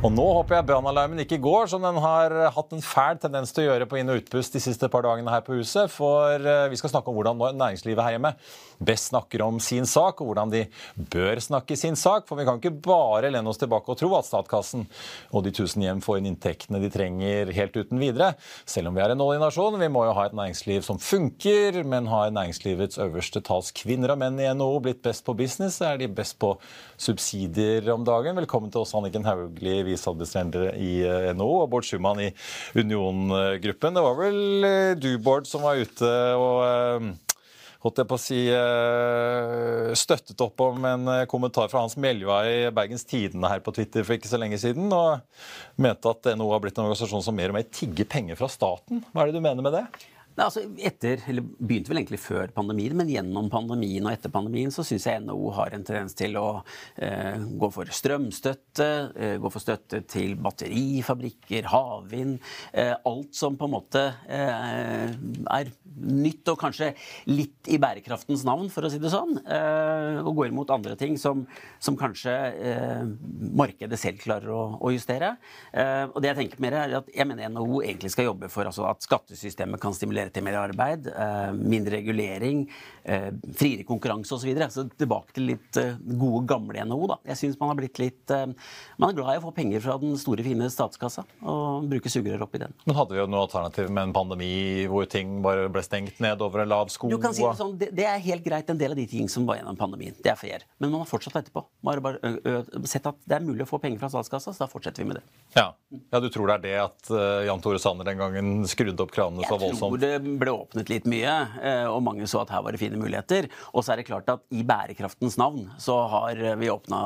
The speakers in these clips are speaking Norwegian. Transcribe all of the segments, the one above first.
Og nå håper jeg brannalarmen ikke går, som den har hatt en fæl tendens til å gjøre på inn- og utpust de siste par dagene her på huset. For eh, vi skal snakke om hvordan næringslivet her hjemme best snakker om sin sak, og hvordan de bør snakke sin sak. For vi kan ikke bare lene oss tilbake og tro at statskassen og de tusen hjem får inn inntektene de trenger helt uten videre. Selv om vi er en oljenasjon. Vi må jo ha et næringsliv som funker, men har næringslivets øverste talskvinner og menn i NHO blitt best på business? Er de best på subsidier om dagen? Velkommen til oss, Anniken Hauglie viseadministrerende i eh, NHO, og Bård Schumann i Union-gruppen. Det var vel eh, du, Bård, som var ute og eh, holdt jeg på å si, støttet opp om en kommentar fra Hans Meljva i Bergens Tidende her på Twitter for ikke så lenge siden, og mente at NHO har blitt en organisasjon som mer og mer tigger penger fra staten. Hva er det du mener med det? Nei, altså etter, eller Begynte vel egentlig før pandemien, men gjennom pandemien og etter pandemien så syns jeg NHO har en tendens til å eh, gå for strømstøtte, eh, gå for støtte til batterifabrikker, havvind. Eh, alt som på en måte eh, er nytt og kanskje litt i bærekraftens navn, for å si det sånn. Eh, og går imot andre ting som, som kanskje eh, markedet selv klarer å, å justere. og det jeg tenker mer er at jeg mener NHO egentlig skal jobbe for altså, at skattesystemet kan stimulere til mer arbeid, eh, mindre regulering, eh, friere konkurranse osv. Så, så tilbake til litt eh, gode, gamle NHO. da. Jeg syns man har blitt litt Man er glad i å få penger fra den store, fine statskassa og bruke sugerør oppi den. Men hadde vi jo noe alternativ med en pandemi hvor ting bare ble stengt ned over en lav sko? Du kan si Det sånn, det, det er helt greit, en del av de ting som var gjennom pandemien. Det er fair. Men man har fortsatt etterpå. Man har bare sett at det er mulig å få penger fra statskassa, så da fortsetter vi med det. Ja, ja Du tror det er det at uh, Jan Tore Sanner den gangen skrudde opp kranene så voldsomt? Jeg tror det ble åpnet litt mye, og mange så at her var det fine muligheter. Og så er det klart at i bærekraftens navn så har vi åpna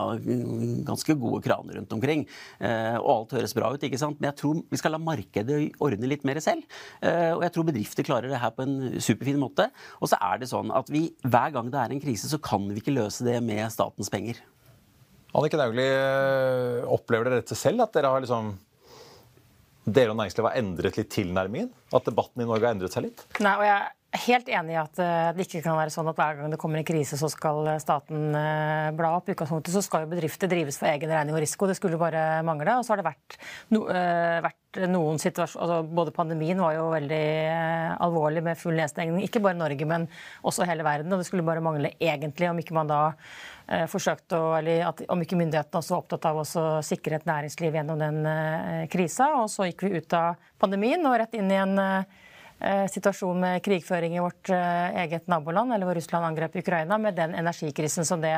ganske gode kraner rundt omkring. Og alt høres bra ut, ikke sant. Men jeg tror vi skal la markedet ordne litt mer selv. og jeg tror bedrifter klarer det her på en superfin måte. Og så er det sånn at vi hver gang det er en krise, så kan vi ikke løse det med statens penger. Anniken Hauglie, opplever dere dette selv? At dere har liksom dere og næringslivet har endret litt tilnærmingen? At debatten i Norge har endret seg litt? Nei, og jeg helt enig i at eh, det ikke kan være sånn at hver gang det kommer en krise, så skal staten eh, bla opp. Utgangspunktet så skal jo bedrifter drives for egen regning og risiko. Det skulle bare mangle. Og så har det vært, no, vært noen situasjoner altså Både pandemien var jo veldig alvorlig med full nedstengning. Ikke bare Norge, men også hele verden. Og det skulle bare mangle egentlig om ikke man da forsøkte å, eller at, Om ikke myndighetene også var opptatt av å sikre et næringsliv gjennom den krisa. Og så gikk vi ut av pandemien og rett inn i en uh, situasjon med krigføring i vårt uh, eget naboland, eller hvor Russland angrep Ukraina, med den energikrisen som det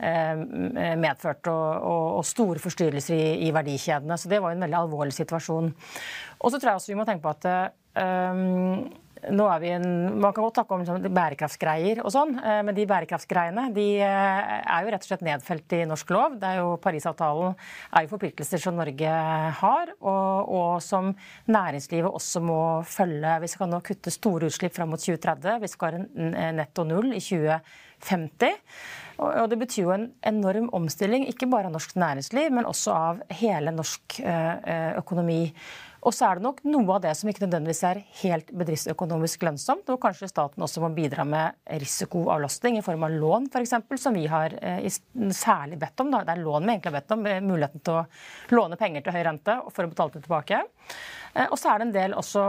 medførte, og, store forstyrrelser i, verdikjedene. Så det var en veldig alvorlig situasjon. Og så tror jeg også vi må tenke på at nå er vi en, Man kan godt snakke om sånn bærekraftsgreier og sånn, eh, men de bærekraftsgreiene de eh, er jo rett og slett nedfelt i norsk lov. Det er jo Parisavtalen er jo forpliktelser som Norge har, og, og, som næringslivet også må følge. Vi skal nå kutte store utslipp fram mot 2030. Vi skal ha en netto null i 2050. Og det betyr jo en enorm omstilling, ikke bare av norsk næringsliv, men også av hele norsk eh, økonomi. Og så er det nok noe av det som ikke nødvendigvis er helt bedriftsøkonomisk lønnsomt, og kanskje staten også må bidra med risikoavlastning i form av lån, f.eks., som vi har eh, særlig bedt om. Det er lån vi egentlig har bedt om, muligheten til å låne penger til høy rente for å betale det tilbake. Eh, og så er det en del også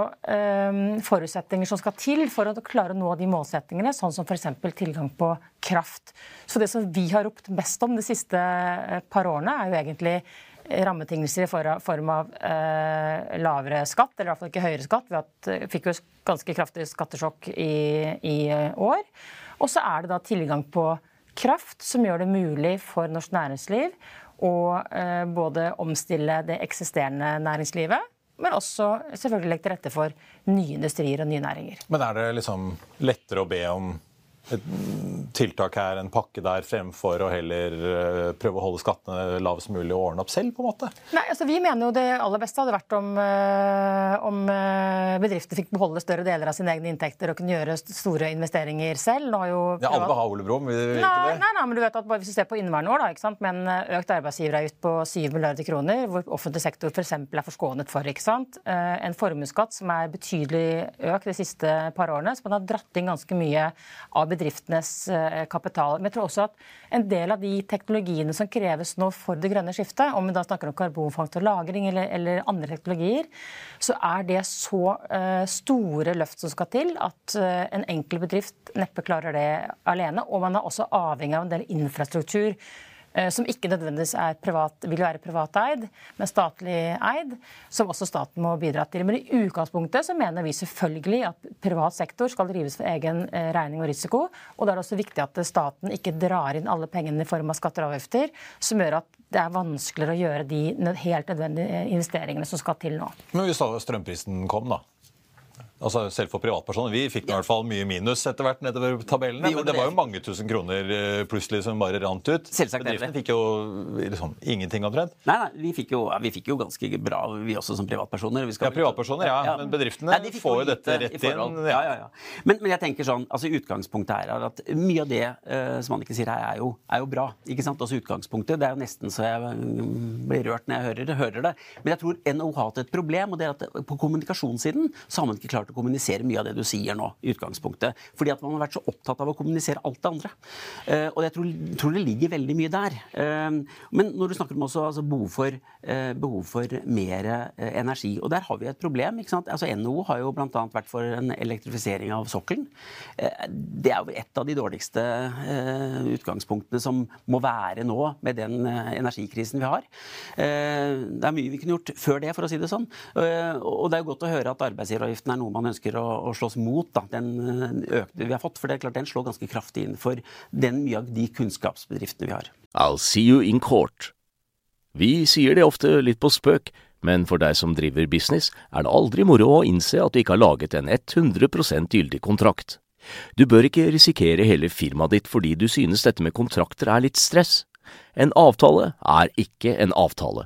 forutsetninger som skal til for å klare å nå de målsettingene, sånn som f.eks. tilgang på kraft. Så det som vi har ropt mest om de siste eh, par årene, er jo egentlig rammebetingelser i form av eh, lavere skatt, eller i hvert fall ikke høyere skatt. Vi fikk jo ganske kraftig skattesjokk i, i år. Og så er det da tilgang på kraft som gjør det mulig for norsk næringsliv å eh, både omstille det eksisterende næringslivet, men også selvfølgelig legge til rette for nye industrier og nye næringer. Men er det liksom lettere å be om et tiltak her, en pakke der, fremfor å heller eh, prøve å holde skattene lavest mulig og ordne opp selv? på en måte? Nei, altså Vi mener jo det aller beste hadde vært om, eh, om bedriftene bedrifter fikk beholde større deler av sine egne inntekter og kunne gjøre store investeringer selv. Nå har jo ja, Alle vil ha Ole Brumm, vil ikke det? Nei, nei, men du vet at bare hvis du ser på inneværende år, da, ikke sant? med en økt arbeidsgiveravgift på 7 milliarder kroner, hvor offentlig sektor f.eks. er forskånet for, ikke sant? en formuesskatt som er betydelig økt de siste par årene, så man har dratt inn ganske mye av bedriftenes eh, kapital. Men jeg tror også at en del av de teknologiene som kreves nå for det grønne skiftet, om vi da snakker om karbonfangst og -lagring eller, eller, andre teknologier, så er det så uh, store løft som skal til at uh, en enkel bedrift neppe klarer det alene. Og man er også avhengig av en del infrastruktur Eh, som ikke nødvendigvis privat, vil være privateid, men statlig eid, som også staten må bidra til. Men i utgangspunktet så mener vi selvfølgelig at privat sektor skal drives for egen eh, regning og risiko. Og da er det også viktig at staten ikke drar inn alle pengene i form av skatter og avgifter, som gjør at det er vanskeligere å gjøre de helt nødvendige investeringene som skal til nå. Men hvis strømprisen kom, da? Altså Selv for privatpersoner. Vi fikk i hvert fall mye minus etter hvert nedover tabellene. Men det var jo mange tusen kroner eh, plutselig som bare rant ut. Selvsagt Bedriftene fikk jo liksom ingenting omtrent. Nei, nei, vi fikk, jo, vi fikk, jo, ganske bra, vi også som privatpersoner. ja, privatpersoner, ja. ja. Men bedriftene nei, får jo dette rett inn. Ja. Ja, ja, men, men, jeg tenker sånn, altså Utgangspunktet her er at mye av det uh, som Annike sier her, er jo, er jo bra. ikke sant? Altså utgangspunktet, Det er jo nesten så jeg mm, blir rørt når jeg hører, hører det. Men jeg tror NHO har hatt et problem, og det er at på kommunikasjonssiden så har man ikke klart å kommunisere mye av det du sier nå. i utgangspunktet. Fordi at man har vært så opptatt av å kommunisere alt det andre. Uh, og jeg tror, tror, det ligger veldig mye der. Uh, men når du snakker om også altså behov, for, uh, for mer energi, og der har vi et problem. ikke sant? Altså NHO har jo bl.a. vært for en elektrifisering av sokkelen. det er jo et av de dårligste utgangspunktene som må være nå, med den energikrisen vi har. det er mye vi kunne gjort før det, for å si det sånn. og det er jo godt å høre at arbeidsgiveravgiften er noe man ønsker å, å slåss mot, da, den økte vi har fått. For det er klart den slår ganske kraftig inn for den mye av de kunnskapsbedriftene vi har. I'll see you in court. Vi sier det ofte litt på spøk, men for deg som driver business, er det aldri moro å innse at du ikke har laget en 100% gyldig kontrakt. Du bør ikke risikere hele firmaet ditt fordi du synes dette med kontrakter er litt stress. En avtale er ikke en avtale.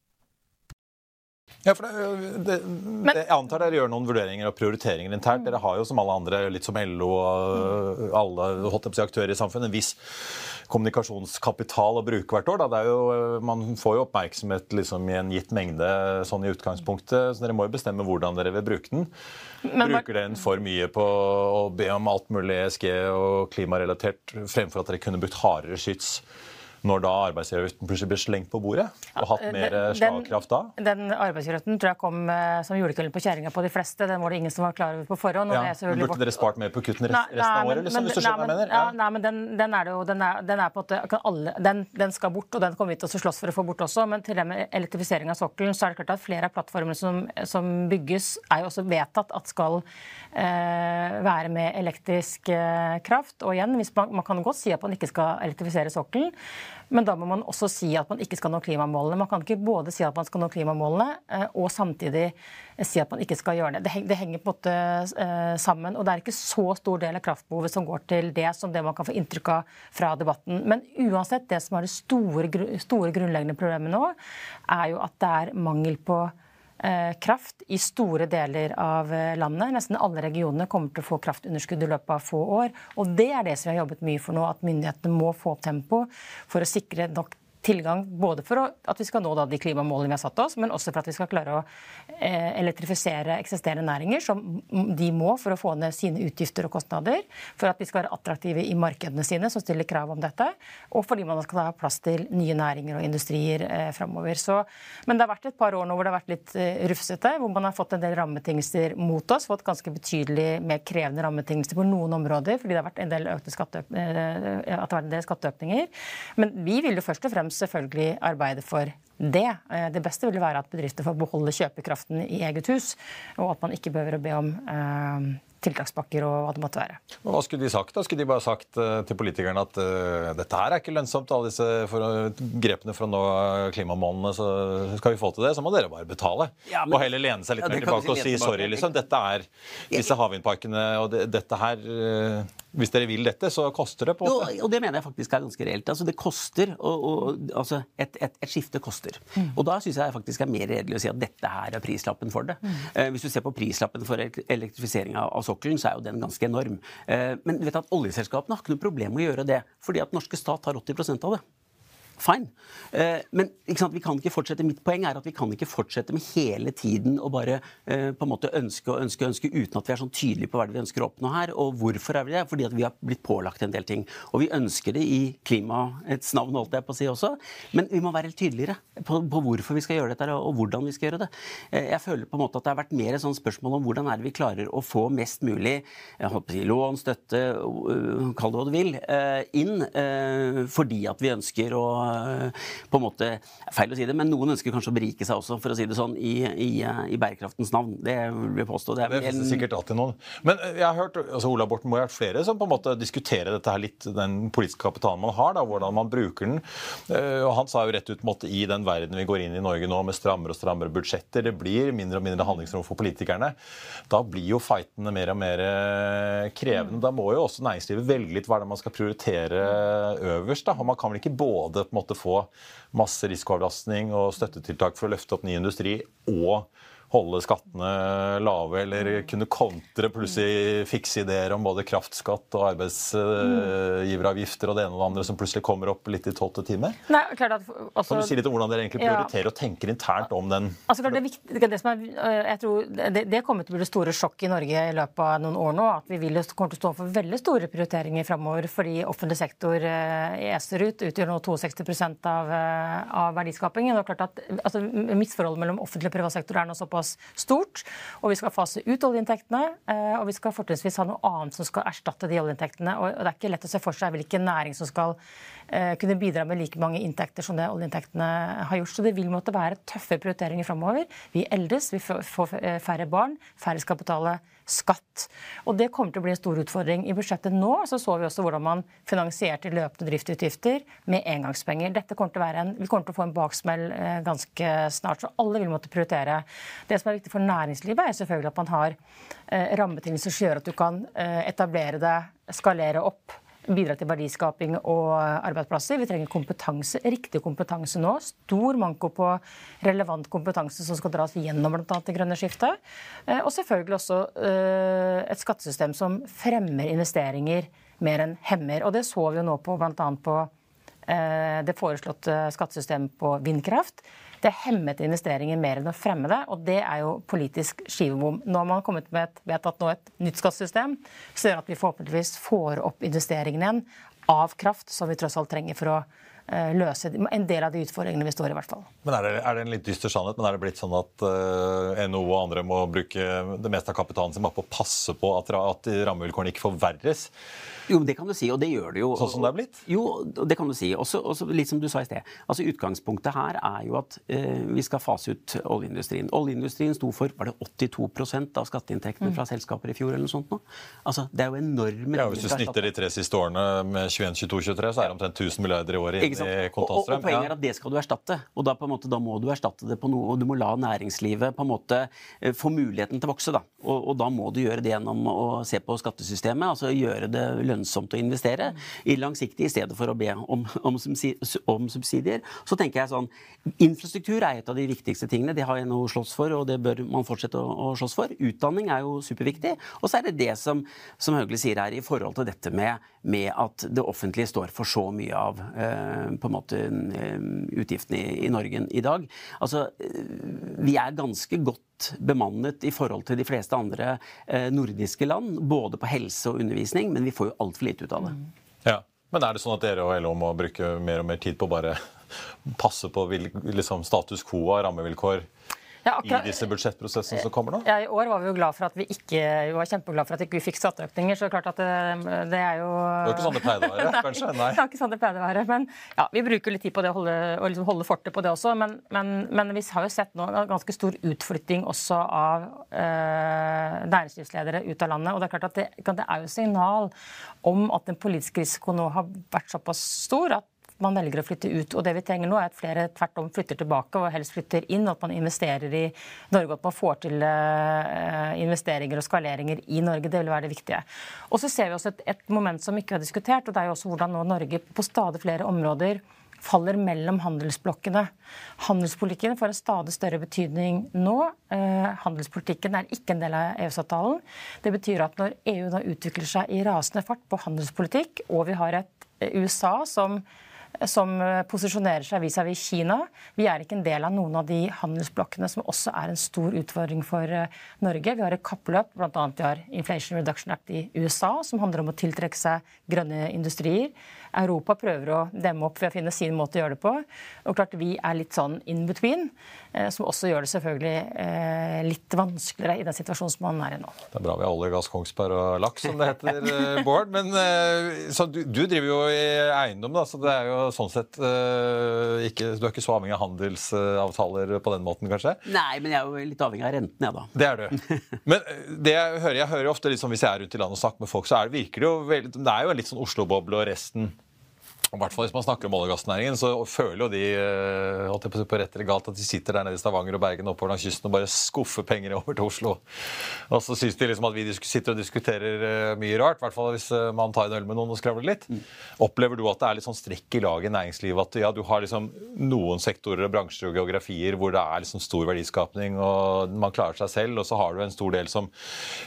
Ja, for det, det, Men, Jeg antar dere gjør noen vurderinger og prioriteringer internt. Dere har jo som alle andre, litt som LO og alle aktører i samfunnet, en viss kommunikasjonskapital å bruke hvert år. Jo, man får jo oppmerksomhet liksom, i en gitt mengde sånn i utgangspunktet, så dere må jo bestemme hvordan dere vil bruke den. Men, Bruker dere den for mye på å be om alt mulig ESG og klimarelatert, fremfor at dere kunne brukt hardere skyts når da arbeidsgiveravgiften plutselig ble slengt på bordet? Og hatt mer Den- slagkraft da? Den arbeidsgiveravgiften tror jeg kom eh, som julekvelden på kjerringa på de fleste. Den var det ingen som var klar over på forhånd. Ja. er selvfølgelig Burde dere spart mer på kuttene Nei, rest- resten av året? Liksom, hvis du nei, skjønner hva jeg mener? Ja, nei, men den, den er det jo, den er, den er på en måte alle, den, den skal bort, og den kommer vi til å slåss for å få bort også. Men til det med elektrifisering av sokkelen, så er det klart at flere av plattformene som, som bygges, er jo også vedtatt at skal eh, være med elektrisk eh, kraft. Og igjen, hvis man, man kan godt si at man ikke skal elektrifisere sokkelen, men da må man også si at man ikke skal nå klimamålene. Man kan ikke både si at man skal nå klimamålene, eh, og samtidig eh, si at man ikke skal gjøre det. Det, henger på en måte eh, sammen. Og det er ikke så stor del av kraftbehovet som går til det, som det man kan få inntrykk av fra debatten. Men uansett, det som er det store, store grunnleggende problemet nå, er jo at det er mangel på kraft i store deler av eh, landet. Nesten alle regionene kommer til å få kraftunderskudd i løpet av få år. Og det er det som vi har jobbet mye for nå, at myndighetene må få opp tempo for å sikre nok tilgang både for å, at vi skal nå de klimamålene vi har satt oss, men også for at vi skal klare å eh, elektrifisere eksisterende næringer, som de må for å få ned sine utgifter og kostnader, for at vi skal være attraktive i markedene sine som stiller krav om dette, og fordi man skal ha plass til nye næringer og industrier eh, framover. Så, men det har vært et par år nå hvor det har vært litt eh, rufsete, hvor man har fått en del rammebetingelser mot oss, fått ganske betydelig mer krevende rammebetingelser på noen områder, fordi det har vært en del, økte skatte, eh, at det har vært en del skatteøkninger. Men vi vil jo først og fremst selvfølgelig arbeide for det. Eh, Det beste vil være at bedrifter får beholde kjøpekraften i eget hus, og at man ikke behøver å be om eh, tiltakspakker og hva det måtte være. Men Hva skulle de sagt? da? Skulle de bare sagt eh, til politikerne at uh, dette her er ikke lønnsomt, alle disse for, grepene for å nå klimamålene, så skal vi få til det, så må dere bare betale. Ja, men- og heller lene seg litt Ja, mer tilbake si og si sorry, liksom. Dette er disse havvindparkene, og det, dette her Hvis dere vil dette, så koster det på Jo, og det mener jeg faktisk er ganske reelt. Altså, det koster, og, og, altså, et, et, et skifte koster. Og da syns jeg faktisk er mer redelig å si at dette her er prislappen for det. Eh, hvis du ser på prislappen for elek- elektrifisering av, av sokkelen, så er jo den ganske enorm. Eh, men du vet at oljeselskapene har ikke noe problem med å gjøre det, fordi at norske stat har 80% av det. Fine. Eh, men sant, vi kan ikke fortsette, mitt poeng er at vi kan ikke fortsette med hele tiden å bare eh, på en måte ønske og ønske og ønske uten at vi er sånn tydelige på hva vi ønsker å oppnå her. Og hvorfor er vi det? Fordi at vi har blitt pålagt en del ting. Og vi ønsker det i klimaets navn, holdt jeg på å si også. Men vi må være helt tydeligere på, på hvorfor vi skal gjøre dette og, hvordan vi skal gjøre det. Eh, jeg føler på en måte at det har vært mer et sånt spørsmål om hvordan er det vi klarer å få mest mulig si, lån, støtte, kall det hva du vil, inn fordi at vi ønsker å på en måte, Feil å si det, men noen ønsker kanskje å berike seg også, for å si det sånn, i, i, i bærekraftens navn. Det vil jeg påstå. Det er Det finnes sikkert alltid noen. Men eh, jeg har hørt, altså Ola Borten Moe har vært flere som på en måte diskuterer dette her litt, den politiske kapitalen man har, da, hvordan man bruker den. Eh, Og Han sa jo rett ut måtte, i den verden vi går inn i Norge nå med strammere og strammere budsjetter, det blir mindre og mindre handlingsrom for politikerne. Da blir jo fightene mer og mer eh, krevende. Da må jo også næringslivet velge litt hva det er man skal prioritere øverst. da, og Man kan vel ikke både på en måte få masse risikoavlastning og støttetiltak for å løfte opp ny industri og holde skattene lave, eller kunne kontre plutselig fikse ideer om både kraftskatt og arbeidsgiveravgifter og det ene og det andre som plutselig kommer opp litt i tolvte time? Nei, klart at også, Kan du si litt om hvordan dere egentlig Ja. prioriterer og tenker internt om den? Altså, klart det, viktig, det, som er, øh, jeg tror det, det kommer til å bli det store sjokket i Norge i løpet av noen år nå. At vi vil, kommer til å stå for veldig store prioriteringer framover fordi offentlig sektor eser ut. Utgjør nå 62 av, eh, av verdiskapingen. Og klart at altså, Misforholdet mellom offentlig og privat sektor er nå såpass stort. Og vi skal fase ut oljeinntektene. eh, Og vi skal fortrinnsvis ha noe annet som skal erstatte de oljeinntektene. Og det er ikke lett å se for seg hvilken næring som skal eh, kunne bidra med like mange inntekter som det oljeinntektene har gjort. Så det vil måtte være tøffe prioriteringer framover. Vi eldes, vi får får, eh, færre barn, færre skal betale skatt. Og det kommer til å bli en stor utfordring. I budsjettet nå så, så vi også hvordan man finansierte løpende driftsutgifter med engangspenger. Dette kommer til å være en, Vi kommer til å få en baksmell eh, ganske snart, så alle vil måtte prioritere. Det som er viktig for næringslivet, er selvfølgelig at man har eh, rammebetingelser som gjør at du kan eh, etablere det, skalere opp bidra til verdiskaping og arbeidsplasser. Vi trenger kompetanse, riktig kompetanse nå. Stor manko på relevant kompetanse som skal dras gjennom bl.a. det grønne skiftet. Eh, Og selvfølgelig også eh, et skattesystem som fremmer investeringer mer enn hemmer. Og det så vi jo nå på bl.a. på det foreslåtte skattesystemet på vindkraft. Det hemmet investeringer mer enn å fremme det, og det er jo politisk skivebom. Nå har man kommet med et, vedtatt nå et nytt skattesystem som gjør at vi forhåpentligvis får opp investeringene igjen av kraft, som vi tross alt trenger for å eh, løse en del av de utfordringene vi står i, hvert fall. Men er det, er det en litt dyster sannhet, men er det blitt sånn at uh, NHO og andre må bruke det meste av kapitalen sin bare på å passe på at, at rammevilkårene ikke forverres? Jo, men det kan du si, og det gjør det jo. Sånn som det er blitt? Jo, det kan du si. Også, også litt som du sa i sted. Altså Utgangspunktet her er jo at eh, vi skal fase ut oljeindustrien. Oljeindustrien sto for var det 82 av skatteinntektene mm. fra selskaper i fjor. eller noe sånt nå. Altså, Det er jo enorme ja, Hvis du snitter de tre siste årene med 21, 22, 23, så er det omtrent 1000 milliarder i året kontantstrøm. Og, og, poenget er at det skal du erstatte. Og da, måte, da må du erstatte det på noe, og du må la næringslivet på en måte eh, få muligheten til å vokse. da. Og, og da må du gjøre det gjennom å se på skattesystemet, altså gjøre det lønnsomt å investere i langsiktig i stedet for å be om, om, om, subsidier. Så tenker jeg sånn Infrastruktur er et av de viktigste tingene. Det har nå slåss for, og det bør man fortsette å, å slåss for. Utdanning er jo superviktig. Og så er det det som, som Høgli sier her, i forhold til dette med, med, at det offentlige står for så mye av eh, på en måte eh, utgiftene i, Norge i dag. Altså, vi er ganske godt bemannet i forhold til de fleste andre eh, nordiske land, både på helse og undervisning, men vi får jo altfor lite ut av det. Ja. Men er det sånn at dere og LO må bruke mer og mer tid på å bare passe på liksom, status quo av rammevilkår ja, akkurat, i disse budsjettprosessene som kommer nå? Ja, I år var vi jo glad for at vi ikke vi var kjempeglad for at vi ikke fikk skatteøkninger. så klart at det, det er jo Det var ikke sånn det pleide å være? kanskje? Nei. Det var ikke sånn det pleide å være. Men ja, vi bruker litt tid på det å holde, liksom holde fortet på det også. Men, men, men, vi har jo sett nå en ganske stor utflytting også av øh, næringslivsledere ut av landet. Og det er klart at det, det er jo signal om at den politiske risikoen nå har vært såpass stor at man velger å flytte ut. Og det vi trenger nå, er at flere tvert om flytter tilbake og helst flytter inn. Og At man investerer i Norge, og at man får til uh, investeringer og skaleringer i Norge. Det vil være det viktige. Og så ser vi også et, et moment som ikke er diskutert, og det er jo også hvordan nå Norge på stadig flere områder faller mellom handelsblokkene. Handelspolitikken får en stadig større betydning nå. Eh, handelspolitikken er ikke en del av EØS-avtalen. Det betyr at når EU da utvikler seg i rasende fart på handelspolitikk, og vi har et USA som som eh, posisjonerer seg vis-à-vis -vis Kina. Vi er ikke en del av noen av de handelsblokkene som også er en stor utfordring for eh, Norge. Vi har et kappløp, bl.a. vi har Inflation Reduction Act i USA, som handler om å tiltrekke seg grønne industrier. Europa prøver å demme opp ved å finne sin måte å gjøre det på. Og klart Vi er litt sånn in between, eh, som også gjør det selvfølgelig eh, litt vanskeligere i den situasjonen som man er i nå. Det er bra vi har olje, gass, Kongsberg og laks, som det heter, eh, Bård. Men du, du, driver jo i eiendom, da, så det er jo sånn sett ikke, Du er ikke så avhengig av handelsavtaler på den måten, kanskje? Nei, men jeg er jo litt avhengig av renten, jeg, da. Det er du. Men det jeg hører, jeg hører ofte liksom, hvis jeg er rundt i landet og snakker med folk, så er det, virker det jo veldig Det er jo litt sånn Oslo-boble og resten i hvert fall Hvis man snakker om olje- og gassnæringen, så føler jo de eh, på rett eller galt at de sitter der nede i Stavanger og Bergen oppover langs kysten og bare skuffer penger over til Oslo. Og så syns de liksom at vi sitter og diskuterer eh, mye rart, i hvert fall hvis eh, man tar en øl med noen og skravler litt. Mm. Opplever du at det er litt sånn strekk i laget i næringslivet? At ja, du har liksom noen sektorer og bransjer og geografier hvor det er liksom stor verdiskapning og man klarer seg selv, og så har du en stor del som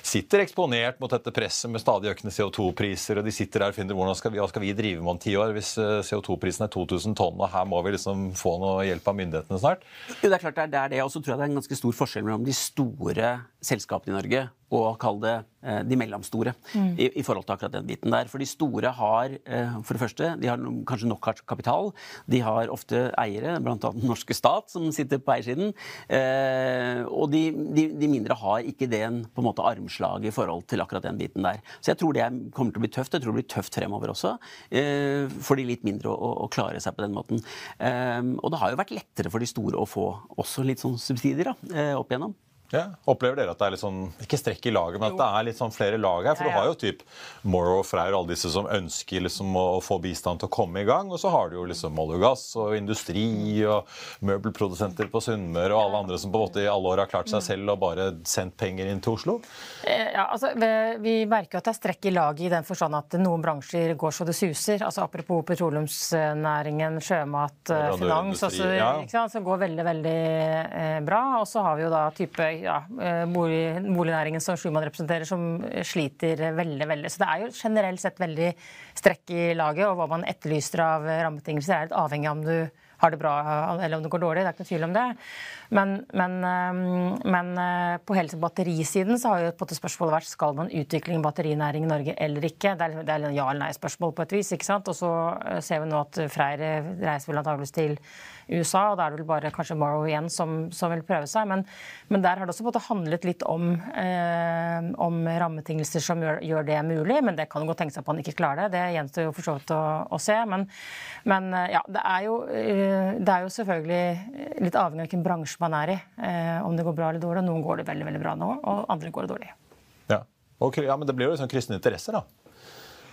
sitter eksponert mot dette presset med stadig økende CO2-priser, og de sitter der og finner hvordan skal vi, hva skal vi drive med om ti år? hvis CO2-prisen er 2000 tonn, og her må vi liksom få noe hjelp av myndighetene snart? Jo, det er klart det er det. Og så tror jeg det er en ganske stor forskjell mellom de store selskapene i Norge og kall det eh, de mellomstore mm. i, i, forhold til akkurat den biten der. For de store har eh, for det første, de har kanskje nok kapital. De har ofte eiere, bl.a. den norske stat, som sitter på eiersiden. Eh, og de, de, de, mindre har ikke den på en måte armslaget i forhold til akkurat den biten der. Så jeg tror det kommer til å bli tøft. Jeg tror det blir tøft fremover også. Eh, for de litt mindre å, å, klare seg på den måten. Og det har jo vært lettere for de store å få også litt sånn subsidier da, opp igjennom. Ja. Opplever dere at det er litt sånn, ikke strekk i laget, men at det er litt sånn flere lag her? For ja, ja. du har jo typ Morrow og Freyr og alle disse som ønsker liksom å få bistand til å komme i gang. Og så har du jo liksom olje og gass og industri og møbelprodusenter på Sunnmøre og alle andre som på en måte i alle år har klart seg selv og bare sendt penger inn til Oslo. Eh, ja, altså Vi merker jo at det er strekk i laget i den forstand at noen bransjer går så det suser. altså Apropos petroleumsnæringen, sjømat, eh, finans, altså, som går veldig, veldig eh, bra. Og så har vi jo da type ja, eh, bolig, bolignæringen som Schumann representerer, som sliter veldig. veldig. Så det er jo generelt sett veldig strekk i laget, og hva man etterlyser av rammebetingelser, er litt avhengig av om du har det bra eller om det går dårlig. Det er ikke noe tvil om det. Men, men, men på hele batterisiden så har jo på spørsmålet vært skal man utvikle en batterinæring i Norge eller ikke. Det er, det er ja eller nei-spørsmål på et vis. ikke sant? Og så ser vi nå at Freyr reiser vel antakeligvis til USA, og da er det vel bare kanskje Morrow igjen som, som vil prøve seg. Men, men, der har det også måte, handlet litt om, eh, om rammebetingelser som gjør, gjør, det mulig. Men det kan godt tenke seg at man ikke klarer det. Det gjenstår jo for så vidt å, å, se. Men, men eh, ja, det er, jo, eh, det er, jo, selvfølgelig litt avhengig av hvilken bransje man er i. Eh, om det går bra eller dårlig. Noen går det veldig, veldig bra nå, og andre går det dårlig. Ja, okay, ja Men det blir jo liksom kristne interesser, da?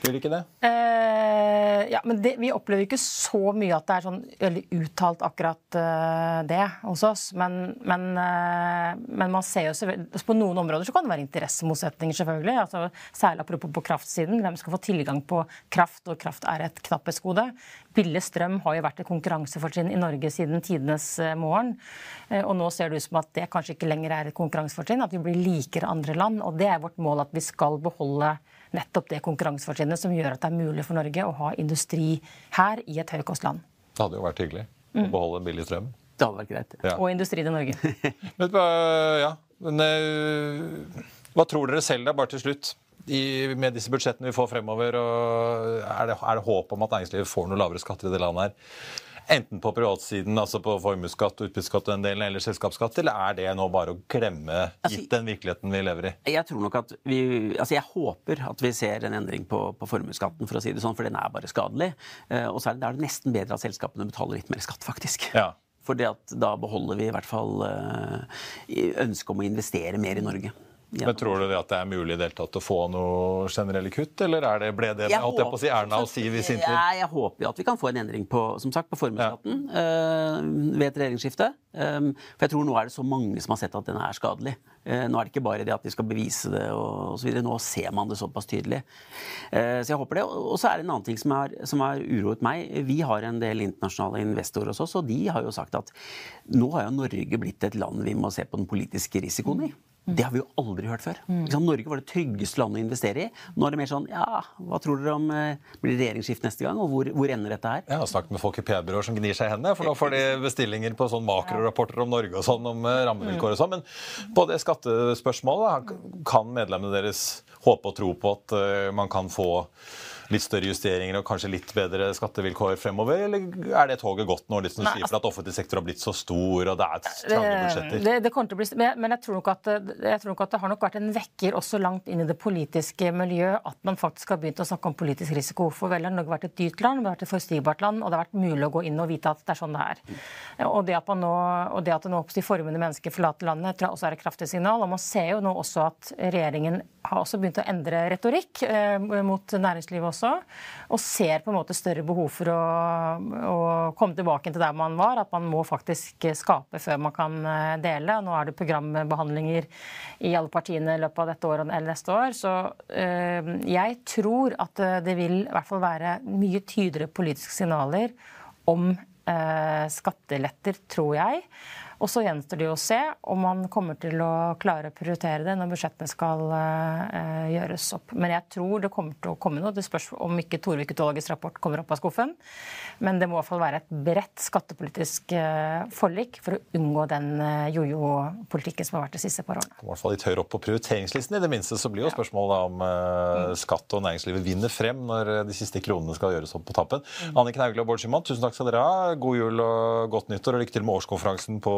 Gjør ikke det? Uh, ja, men det, Vi opplever ikke så mye at det er sånn veldig uttalt akkurat uh, det hos oss. Men, men, uh, men, man ser jo selvfølgelig på noen områder så kan det være interessemotsetninger, selvfølgelig. Altså, særlig apropos på kraftsiden. Hvem skal få tilgang på kraft, og kraft er et knapphetsgode. Billig strøm har jo vært et konkurransefortrinn i Norge siden tidenes morgen. og nå ser det ut som at det kanskje ikke lenger er et konkurransefortrinn, at vi blir likere andre land. Og det er vårt mål at vi skal beholde nettopp det konkurransefortrinnet som gjør at det er mulig for Norge å ha industri her i et høykostland. Det hadde jo vært hyggelig å mm. beholde billig strøm. Det hadde vært greit. Ja. Og industri til Norge. Men, ja, men uh, hva tror dere selv, da, bare til slutt? I, med disse budsjettene vi får fremover, er det, er det håp om at næringslivet får noe lavere skatter i det landet her? Enten på privatsiden, altså på formuesskatt, utbytteskatt og den delen, eller selskapsskatt, eller er det nå bare å glemme, altså, gitt den virkeligheten vi lever i? Jeg tror nok at vi, altså jeg håper at vi ser en endring på, på formuesskatten, for å si det sånn, for den er bare skadelig. Eh, og så er det, er det nesten bedre at selskapene betaler litt mer skatt, faktisk. Ja. For da beholder vi i hvert fall uh, ønsket om å investere mer i Norge. Men Tror du at det er mulig det å få noe generelle kutt, eller er det, ble det jeg holdt jeg på å si Erna og Siv i sin tid? Jeg, jeg håper jo at vi kan få en endring på som sagt, på formuesskatten ja. uh, ved et regjeringsskifte. Um, for jeg tror nå er det så mange som har sett at den er skadelig. Uh, nå er det ikke bare det at de skal bevise det og osv. Nå ser man det såpass tydelig. Uh, så jeg håper det. Og så er det en annen ting som har, som har uroet meg. Vi har en del internasjonale investorer hos oss, og de har jo sagt at nå har jo Norge blitt et land vi må se på den politiske risikoen i. Det har vi jo aldri hørt før. Mm. Norge var det tryggeste landet å investere i. Nå er det mer sånn ja, hva tror dere om eh, blir det regjeringsskift neste gang, og hvor, hvor ender dette her? Jeg har snakket med folk i PR-byråer som gnir seg i hendene, for nå får de bestillinger på sånn makrorapporter om Norge og sånn, om eh, rammevilkår og sånn. Men på det skattespørsmålet, kan medlemmene deres håpe og tro på at uh, man kan få litt større justeringer og kanskje litt bedre skattevilkår fremover? Eller er det toget gått nå, litt som sier for at offentlig sektor har blitt så stor og det er trange budsjetter? Det, det, kommer til å bli, men jeg tror, nok at, jeg tror nok at det har nok vært en vekker også langt inn i det politiske miljøet at man faktisk har begynt å snakke om politisk risiko. For vel har Norge vært et dyrt land, det har vært et forutsigbart land, og det har vært mulig å gå inn og vite at det er sånn det er. Og det at, nå, og det at det nå oppstår formende mennesker forlater landet, tror jeg også er et kraftig signal. Og man ser jo nå også at regjeringen har også begynt å endre retorikk eh, mot næringslivet også. Og ser på en måte større behov for å, å, komme tilbake til der man var. At man må faktisk skape før man kan eh, dele. Nå er det programbehandlinger i alle partiene i løpet av dette året eller neste år. Så øh, jeg tror at det vil i hvert fall være mye tydeligere politiske signaler om øh, skatteletter, tror jeg. Og så gjenstår det jo å se om man kommer til å klare å prioritere det når budsjettene skal uh, gjøres opp. Men jeg tror det kommer til å komme noe. Det spørs om ikke Torvik-utvalgets rapport kommer opp av skuffen. Men det må i hvert fall være et bredt skattepolitisk uh, forlik for å unngå den uh, jojo-politikken som har vært de siste par årene. I hvert fall litt høyere opp på prioriteringslisten. I det minste så blir jo spørsmålet om uh, skatt og næringslivet vinner frem når de siste kronene skal gjøres opp på tappen. Mm. Anniken Hauglie og Bård Schimann, tusen takk skal dere ha. God jul og godt nyttår, og lykke til med årskonferansen på